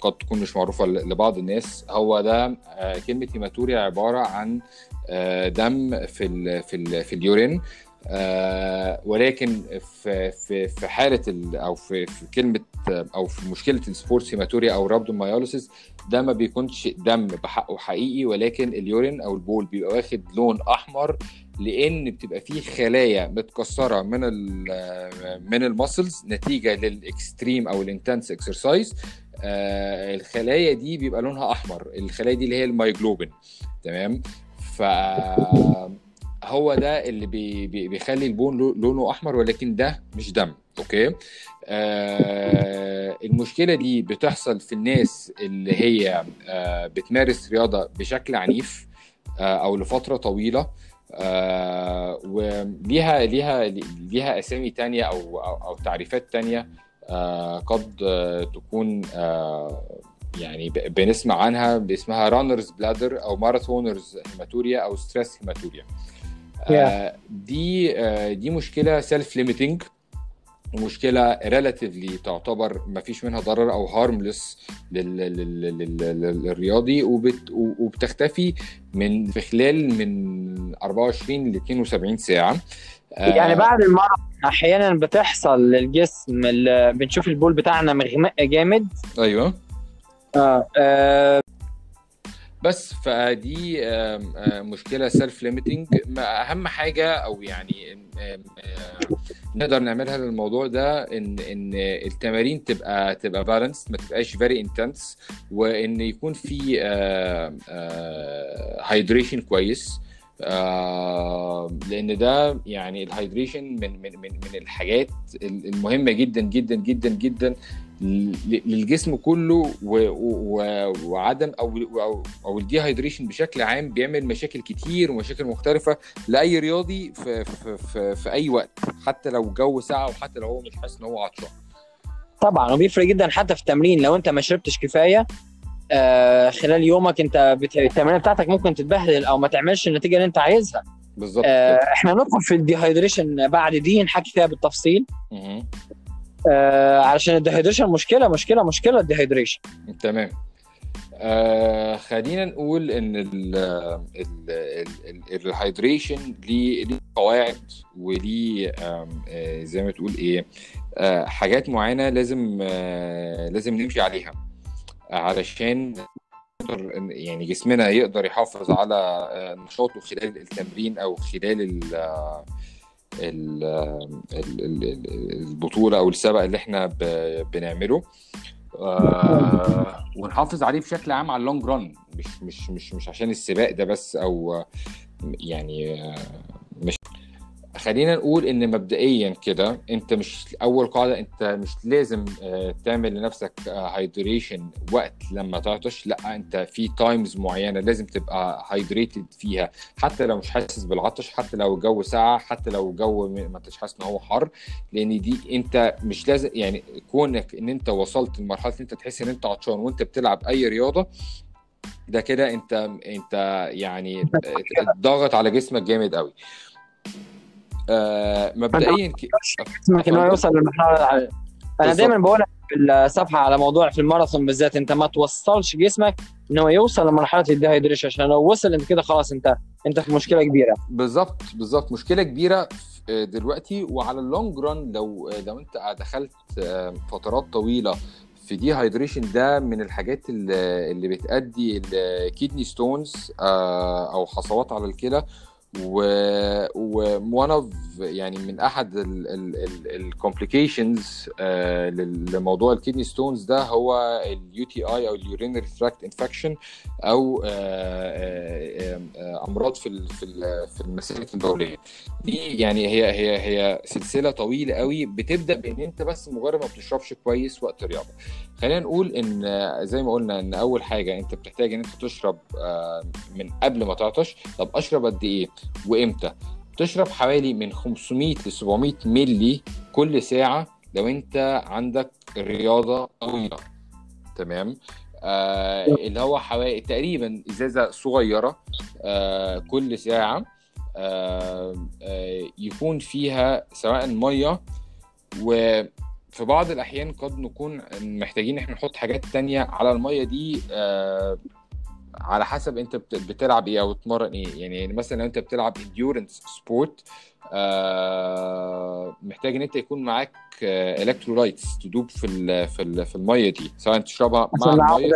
قد تكون مش معروفة ل- لبعض الناس. هو ده آه، كلمة hematuria عبارة عن آه، دم في ال في ال في ال urine. آه، ولكن في في في حالة ال- أو في في كلمة أو في مشكلة ال sports hematuria أو rhabdomyolysis ده ما بيكونش دم بحقه حقيقي ولكن ال urine أو البول بيبقى واخد لون أحمر لأن بتبقى فيه خلايا متكسرة من من ال muscles نتيجة لل extreme أو ال intense exercise. الخلايا دي بيبقى لونها أحمر الخلايا دي اللي هي ال myoglobin. تمام؟ ف هو ده اللي بي بي بيخلي البول لو- لونه أحمر ولكن ده مش دم okay؟ آه المشكلة دي بتحصل في الناس اللي هي آه بتمارس رياضة بشكل عنيف آه أو لفترة طويلة آه وليها ليها ليها أسامي تانية أو أو, أو تعريفات تانية آه قد آه تكون آه يعني بنسمع عنها باسمها runner's bladder أو marathoner's hematuria أو stress hematuria. آه، دي آه، دي مشكلة self-limiting ومشكله relatively تعتبر ما فيش منها ضرر أو harmless للرياضي وبت وبتختفي من في خلال من 24 ل 72 ساعة. آه، يعني بعد المرض أحيانا بتحصل للجسم بنشوف البول بتاعنا مغمق جامد. أيوه. آه, آه بس فدي مشكلة self-limiting أهم حاجة أو يعني نقدر نعملها للموضوع ده إن إن التمارين تبقى تبقى balanced ما تبقاش very intense وإن يكون في hydration كويس. آه، لأن ده يعني ال hydration من من من من الحاجات المهمة جدا جدا جدا جدا للجسم كله وعدم أو أو أو ال dehydration بشكل عام بيعمل مشاكل كتير ومشاكل مختلفة لأي رياضي في في في, في أي وقت حتى لو جو ساقع وحتى لو هو مش حاسس إن هو عطشان. طبعا وبيفرق جدا حتى في التمرين. لو أنت ما شربتش كفاية آه خلال يومك انت بت... التمرين بتاعتك ممكن تتبهدل أو ما تعملش النتيجة اللي انت عايزها. بالظبط. آه. إحنا ندخل في ال dehydration بعد دي نحكي فيها بالتفصيل. مهم. آه علشان ال dehydration مشكلة مشكلة مشكلة ال dehydration. تمام. آه خلينا نقول إن ال ال ال ال hydration ليه قواعد وليه آه زي ما تقول إيه آه حاجات معينة لازم آه لازم نمشي عليها. علشان يعني جسمنا يقدر يحافظ على آه، نشاطه خلال التمرين أو خلال ال ال- ال- ال- ال- البطولة أو السبق اللي إحنا بنعمله. آه، ونحافظ عليه بشكل عام على اللونج ران مش مش مش مش عشان السباق ده بس أو آه، يعني آه، مش خلينا نقول إن مبدئيا كده أنت مش أول قاعدة أنت مش لازم آه، تعمل لنفسك hydration وقت لما تعطش لأ أنت في times معينة لازم تبقى hydrated فيها. حتى لو مش حاسس بالعطش حتى لو الجو ساقع حتى لو الجو ما انتش حاسس إن هو حر لأن دي أنت مش لازم يعني كونك إن أنت وصلت لمرحلة إن أنت تحس إن أنت عطشان وأنت بتلعب أي رياضة ده كده أنت أنت يعني ضاغط على جسمك جامد قوي آه مبدئيا ك... جسمك ان هو اتفضل. يوصل للمرحلة أنا بالظبط. دايما بقول في الصفحة على موضوع في الماراثون بالذات أنت ما توصلش جسمك ان هو يوصل لمرحلة ال dehydration عشان لو وصل أنت كده خلاص أنت أنت في مشكلة كبيرة بالظبط بالظبط مشكلة كبيرة في- دلوقتي وعلى ال long run لو لو أنت دخلت آه، فترات طويلة في dehydration ده من الحاجات اللي بتؤدي لل kidney stones أو حصوات على الكلى و of يعني من أحد ال complications لموضوع ال kidney stones ده هو ال UTI أو ال urinary tract infection أو آه، آه، آه، أمراض في في ال- في المسالك البوليه دي يعني هي هي هي سلسلة طويلة قوي بتبدأ بإن أنت بس مجرد ما بتشربش كويس وقت الرياضة. خلينا نقول إن آه، زي ما قلنا إن أول حاجة أنت بتحتاج إن أنت تشرب آه، من قبل ما تعطش طب أشرب قد إيه؟ وإمتى؟ تشرب حوالي من 500 ل 700 ملي كل ساعة لو أنت عندك رياضة طويلة. تمام؟ آه اللي هو حوالي تقريبا إزازة صغيرة آه كل ساعة آه آه يكون فيها سواء مية. وفي بعض الأحيان قد نكون محتاجين إحنا نحط حاجات تانية على المية دي آه على حسب انت بت- بتلعب إيه أو تتمرن إيه. يعني مثلا لو انت بتلعب endurance sport آه محتاج ان انت يكون معاك electrolytes تدوب في ال في ال في المية دي سواء تشربها مع المية.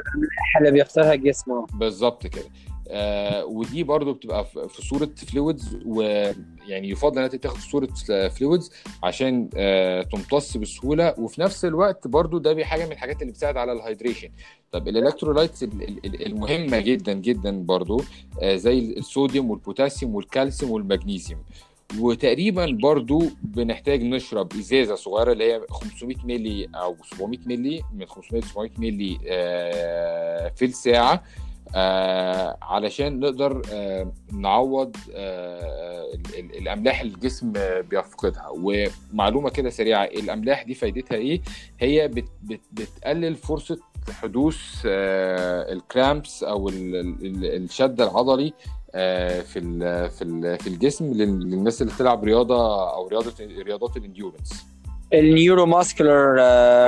اللي بيخسرها الجسم بالظبط كده. آه ودي برضو بتبقى في صورة fluids ويعني يفضل إنها تتاخد في صورة fluids عشان آه تمتص بسهولة. وفي نفس الوقت برضو ده حاجة من الحاجات اللي بتساعد على ال hydration طب ال electrolytes ال- ال- ال- المهمة جدا جدا برضو آه زي الصوديوم والبوتاسيوم والكالسيوم والمغنيسيوم. وتقريبا برضو بنحتاج نشرب إزازة صغيرة اللي هي 500 ملي أو 700 ملي من 500 ل 700 ملي آه، في الساعة. آه علشان نقدر آه نعوض آه ال- ال- الأملاح الجسم آه، بيفقدها. ومعلومة كده سريعة الأملاح دي فايدتها إيه؟ هي بت بت بتقلل فرصة حدوث آه، ال cramps أو ال- ال- الشد العضلي آه، في في في الجسم لل- للناس اللي بتلعب رياضة أو رياضة رياضات ال endurance. ال neuromuscular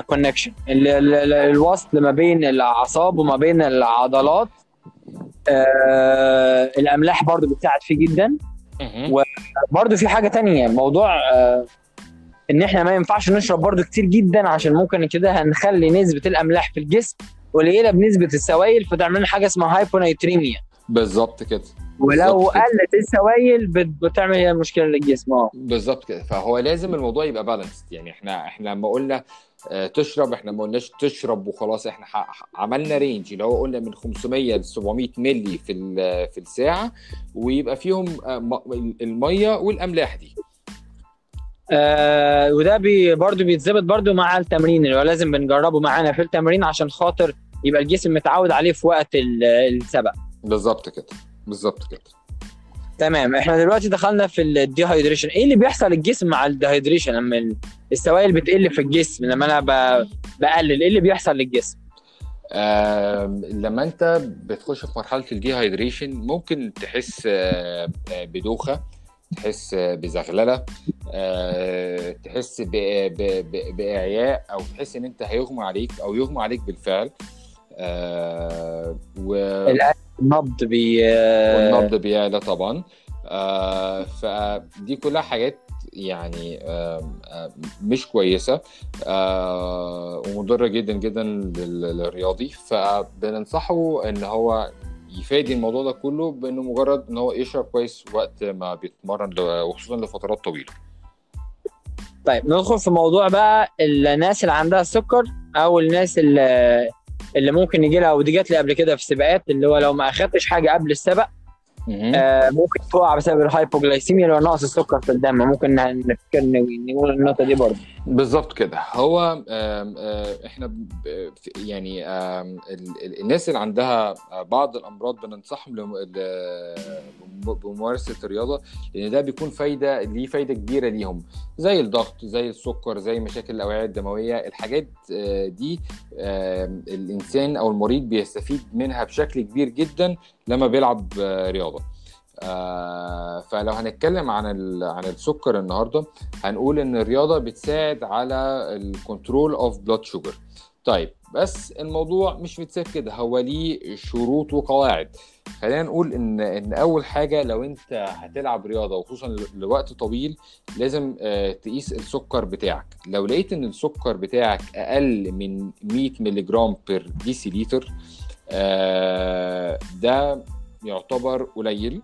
connection الوصل ما بين الأعصاب وما بين العضلات آه، الأملاح برضو بتساعد فيه جدا. برضو في حاجة تانية موضوع آه، إن إحنا ما ينفعش نشرب برضو كتير جدا عشان ممكن كده هنخلي نسبة الأملاح في الجسم قليلة بنسبة السوائل فتعمل لنا حاجة اسمها hyponatremia بالظبط كده. ولو. قلت السوائل بت- بتعمل هي مشكله للجسم آه. بالظبط كده. فهو لازم الموضوع يبقى balanced يعني إحنا إحنا لما قلنا تشرب إحنا ما قلناش تشرب وخلاص إحنا عملنا range اللي هو قلنا من 500 ل 700 مللي في في الساعة ويبقى فيهم آه، المية والأملاح دي. آه وده بي برضو بيتظبط برضو مع التمرين اللي هو لازم بنجربه معانا في التمرين عشان خاطر يبقى الجسم متعود عليه في وقت ال- السبق. بالظبط كده بالظبط كده. تمام. إحنا دلوقتي دخلنا في ال dehydration إيه اللي بيحصل للجسم مع ال dehydration لما ال- السوائل بتقل في الجسم لما أنا بقلل إيه اللي بيحصل للجسم؟ آم، لما انت بتخش في مرحلة ال dehydration ممكن تحس آه، آه، بدوخة تحس آه، بزغللة آه، تحس بإعياء أو تحس إن أنت هيغمى عليك أو يغمى عليك بالفعل. آه، و- النبض بي والنبض بيعلى طبعا. آه، فدي كلها حاجات يعني مش كويسة. آه، ومضرة جدا جدا لل- للرياضي. فبننصحه إن هو يفادي الموضوع ده كله بإنه مجرد إن هو يشرب كويس وقت ما بيتمرن وخصوصا لفترات طويلة. طيب ندخل في موضوع بقى الناس اللي عندها السكر أو الناس اللي اللي ممكن يجي لها ودي جات لي قبل كده في سباقات اللي هو لو ما أخدتش حاجة قبل السبق آه، ممكن تقع بسبب الهايبوجلايسيميا اللي هو نقص السكر في الدم ممكن نفكر نقول النقطة دي برضه. بالظبط كده. هو إحنا يعني الناس اللي عندها بعض الأمراض بننصحهم بممارسة الرياضة لأن ده بيكون فايدة ليه فايدة كبيرة ليهم. زي الضغط زي السكر زي مشاكل الأوعية الدموية الحاجات آه، دي الإنسان أو المريض بيستفيد منها بشكل كبير جدا لما بيلعب آه، رياضة. آه، فلو هنتكلم عن عن السكر النهارده هنقول إن الرياضة بتساعد على ال control of blood sugar طيب بس الموضوع مش متساب كده هو ليه شروط وقواعد. خلينا نقول إن إن أول حاجة لو أنت هتلعب رياضة وخصوصا لوقت طويل لازم آه، تقيس السكر بتاعك. لو لقيت إن السكر بتاعك أقل من 100 مللي جرام per deciliter ده يعتبر قليل.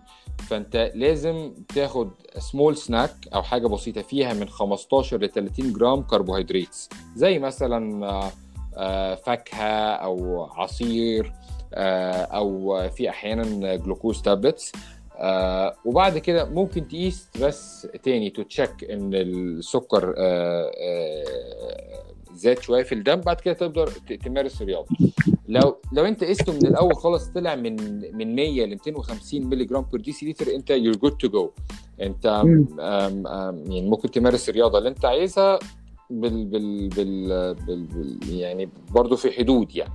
فأنت لازم تاخد small snack أو حاجة بسيطة فيها من 15 ل 30 جرام كربوهيدرات زي مثلا آه، آه، فاكهة أو عصير آه، أو في أحيانا glucose tablets آه وبعد كده ممكن تقيس بس تاني to check إن السكر آه آه زاد شوية في الدم بعد كده تقدر تمارس الرياضة. لو لو انت قسته من الأول خالص طلع من من 100 ل 250 مللي جرام per deciliter انت you're good to go انت. آم آم يعني ممكن تمارس الرياضة اللي انت عايزها بال بال بال, بال, بال يعني برضه في حدود يعني.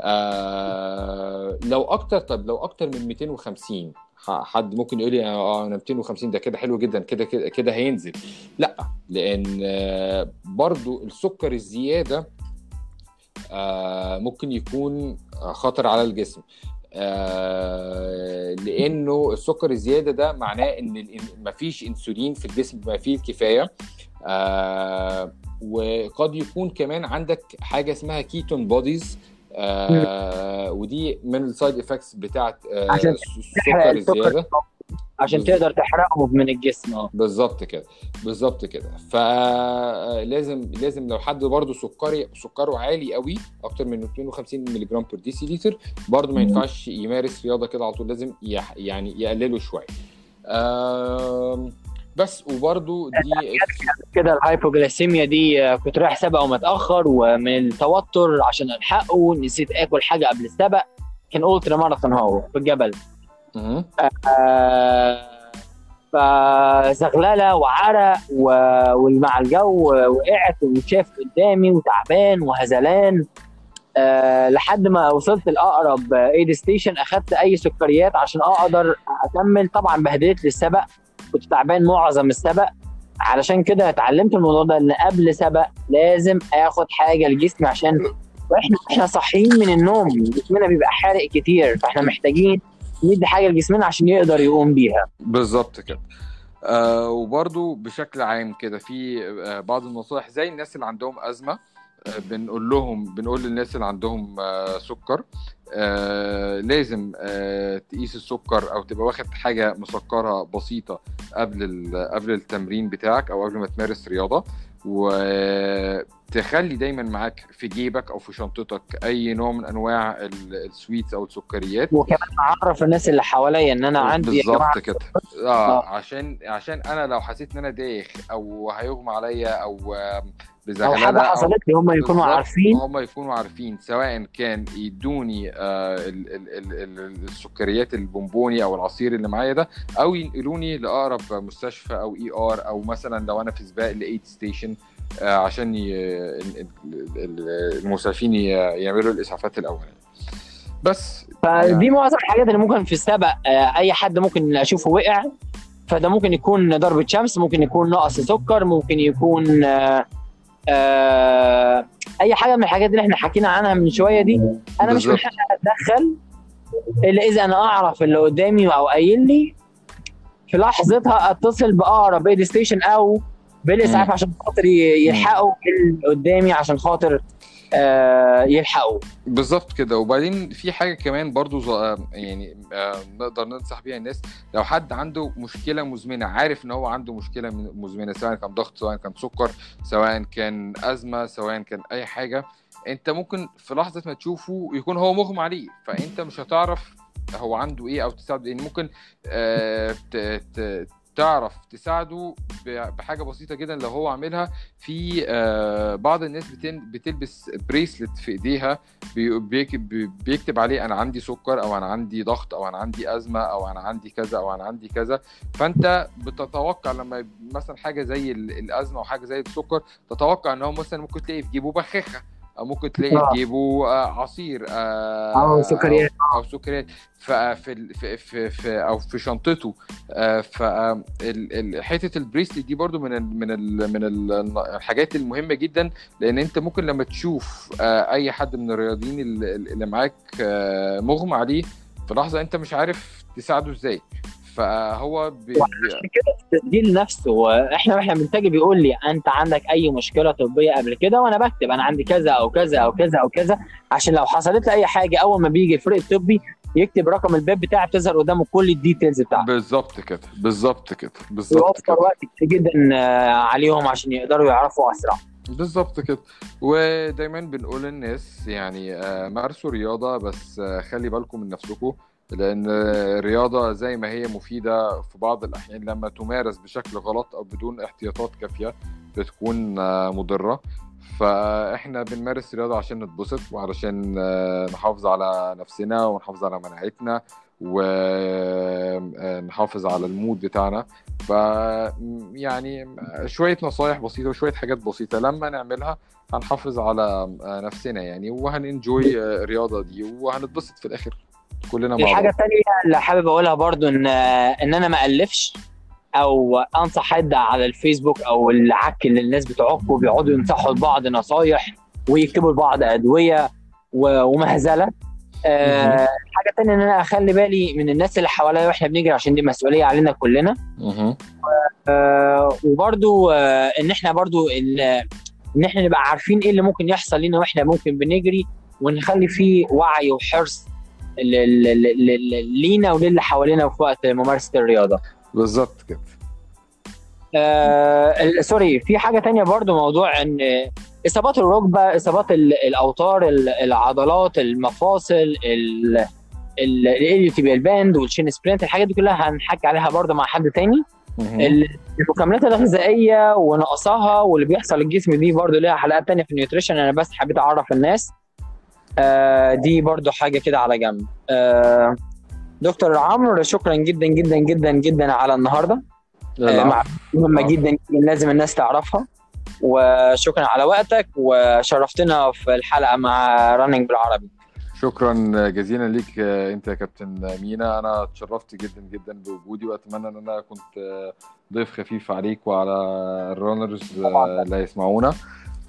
آه لو أكتر طب لو أكتر من 250 ح- حد ممكن يقول لي آه أنا 250 ده كده حلو جدا كده كده كده هينزل. لا لأن آه برضو السكر الزيادة آه ممكن يكون خطر على الجسم. آه لأنه السكر الزيادة ده معناه إن مفيش إنسولين في الجسم بما فيه الكفاية. آه وقد يكون كمان عندك حاجة اسمها ketone bodies. آه ودي من ال side effects بتاعت آه عشان السكر. الزياده عشان. تقدر تحرقه من الجسم. آه. بالظبط كده بالظبط كده. فلازم لازم لو حد برضه سكري سكره عالي قوي أكتر من 250 مللي جرام per deciliter برضه ما. ينفعش يمارس رياضة كده على طول لازم يعني يقلله شوية. آم، بس وبرضه دي كده ال hypoglycemia دي آه، كنت رايح سبق ومتأخر ومن التوتر عشان ألحقه نسيت آكل حاجة قبل السبق كان ultra marathon هو في الجبل. آه، فزغلله وعرق و- ومع الجو وقعت ومش شايف قدامي وتعبان وهزلان. أه لحد ما وصلت لأقرب ايد ستيشن أخدت أي سكريات عشان أقدر أكمل. طبعا بهدلت للسبق كنت تعبان معظم السبق. علشان كده اتعلمت الموضوع ده إن قبل سبق لازم آخد حاجة لجسمي عشان وإحنا إحنا صاحيين من النوم جسمنا بيبقى حارق كتير فإحنا محتاجين ندي حاجة لجسمنا عشان يقدر يقوم بيها. بالظبط كده. آه وبرضو بشكل عام كده في آه بعض النصائح زي الناس اللي عندهم أزمة آه بنقول لهم بنقول للناس اللي عندهم آه سكر. آه لازم آه تقيس السكر أو تبقى واخد حاجة مسكرة بسيطة قبل قبل التمرين بتاعك أو قبل ما تمارس رياضة. وتخلي دايما معاك في جيبك أو في شنطتك أي نوع من أنواع ال- السويتس أو السكريات. وكمان أعرف الناس اللي حواليا إن أنا عندي بالظبط كده. آه آه. عشان عشان أنا لو حسيت إن أنا دايخ أو هيغمى عليا أو آه، أو بزغلله حاجة حصلت لي هم يكونوا عارفين. هم يكونوا عارفين سواء كان يدوني آه ال ال ال ال السكريات البونبوني أو العصير اللي معايا ده أو ينقلوني لأقرب مستشفى أو ER أو مثلا لو أنا في سباق ل aid station عشان ي- ال- ال- ال- المسعفين ي- يعملوا الإسعافات الاوليه بس فدي معظم الحاجات اللي ممكن في السبق آه، أي حد ممكن أشوفه وقع فده ممكن يكون ضربة شمس ممكن يكون نقص سكر ممكن يكون آه، آه، أي حاجة من الحاجات اللي إحنا حكينا عنها من شوية دي أنا مش من. حقي أتدخل إلا إذا أنا أعرف اللي قدامي أو قايل لي في لحظتها أتصل بأقرب ايد ستيشن أو بالاسعاف. عشان خاطر يلحقوا اللي قدامي عشان خاطر آه، يلحقوا بالظبط كده. وبعدين في حاجة كمان برضو آه، يعني آه، نقدر ننصح بيها الناس. لو حد عنده مشكلة مزمنة عارف إن هو عنده مشكلة من- مزمنة سواء كان ضغط سواء كان سكر سواء كان أزمة سواء كان أي حاجة أنت ممكن في لحظة ما تشوفه يكون هو مغمى عليه. فأنت مش هتعرف هو عنده إيه أو تساعده يعني ممكن آه، تعرف تساعده بحاجة بسيطة جدا لو هو عاملها في آه، بعض الناس بتلبس بريسلت في ايديها بي- بيكتب عليه أنا عندي سكر أو أنا عندي ضغط أو أنا عندي أزمة أو أنا عندي كذا أو أنا عندي كذا. فأنت بتتوقع لما مثلا حاجة زي ال- الأزمة أو حاجة زي السكر تتوقع إن هو مثلا ممكن تلاقي في جيبه بخاخة. ممكن تلاقي آه. آه، عصير آه، أو سكريات. أو, أو سكريات ففي ال- في في في أو في شنطته فحته البريسلي دي برضو من ال من ال من ال- الحاجات المهمة جدا لأن أنت ممكن لما تشوف آه، أي حد من الرياضيين اللي معاك آه، مغمى عليه في لحظة أنت مش عارف تساعده إزاي فهو بي... عشان كده التسجيل نفسه إحنا وإحنا بنتاجي بيقول لي أنت عندك أي مشكلة طبية قبل كده؟ وأنا بكتب أنا عندي كذا أو كذا أو كذا أو كذا عشان لو حصلت لي أي حاجة أول ما بيجي الفريق الطبي يكتب رقم ال bib بتاعي بتظهر قدامه كل ال details بتاعته بالظبط كده بالظبط كده بالظبط يوفر كده. وقت كتير جدا آه، عليهم عشان يقدروا يعرفوا أسرع. بالظبط كده. ودايما بنقول للناس يعني آه، مارسوا رياضة بس آه، خلي بالكم من نفسكم. لأن الرياضة زي ما هي مفيدة في بعض الأحيان لما تمارس بشكل غلط أو بدون احتياطات كافية بتكون مضرة. فإحنا بنمارس رياضة عشان نتبسط وعلشان نحافظ على نفسنا ونحافظ على مناعتنا ونحافظ على المود بتاعنا. ف يعني شوية نصايح بسيطة وشوية حاجات بسيطة لما نعملها هنحافظ على نفسنا يعني وهننجوي الرياضه دي وهنتبسط في الآخر. كلنا مع الحاجة الثانية اللي حابب أقولها برضو ان إن أنا ما ألفش أو أنصح حد على الفيسبوك أو العك اللي الناس بتعك وبيقعدوا ينصحوا لبعض نصايح ويكتبوا لبعض أدوية ومهزله آه، مهم. حاجة تانية إن أنا أخلي بالي من الناس اللي حواليا وإحنا بنجري عشان دي مسؤولية علينا كلنا. آه، وبرضو آه، إن إحنا برضو إن إحنا نبقى عارفين إيه اللي ممكن يحصل لنا وإحنا ممكن بنجري ونخلي فيه وعي وحرص لينا وللي حوالينا في وقت ممارسة الرياضة. بالظبط كده. آه سوري في حاجة تانية برضو موضوع إن إصابات الركبة إصابات ال- الأوتار ال- العضلات المفاصل ال iliotibial band وال shin splints الحاجات دي كلها هنحكي عليها برضو مع حد تاني. المكملات الغذائية ونقصها واللي بيحصل للجسم دي برضو ليها حلقات تانية في ال nutrition أنا بس حبيت أعرف الناس. آه دي برضو حاجة كده على جنب. آه دكتور عمرو شكرا جدا جدا جدا جدا على النهارده. آه، مهمة. جدا جدا لازم الناس تعرفها. وشكرا على وقتك وشرفتنا في الحلقة مع Running بالعربي. شكرا جزيلا ليك أنت يا كابتن مينا. أنا اتشرفت جدا جدا بوجودي. وأتمنى إن أنا كنت ضيف خفيف عليك وعلى ال runners اللي هيسمعونا.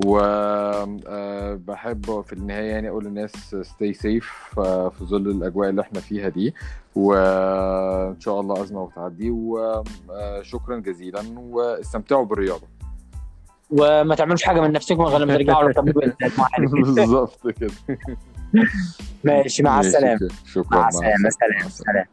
وبحب في النهاية يعني أقول للناس stay safe في ظل الأجواء اللي إحنا فيها دي. وان شاء الله أزمة وتعدي. وشكرا جزيلا. واستمتعوا بالرياضة. وما تعملوش حاجة من نفسكم غير لما ترجعوا للطبيب بالظبط كده. ماشي مع السلامة. شكرا. مع السلامة. سلام سلام.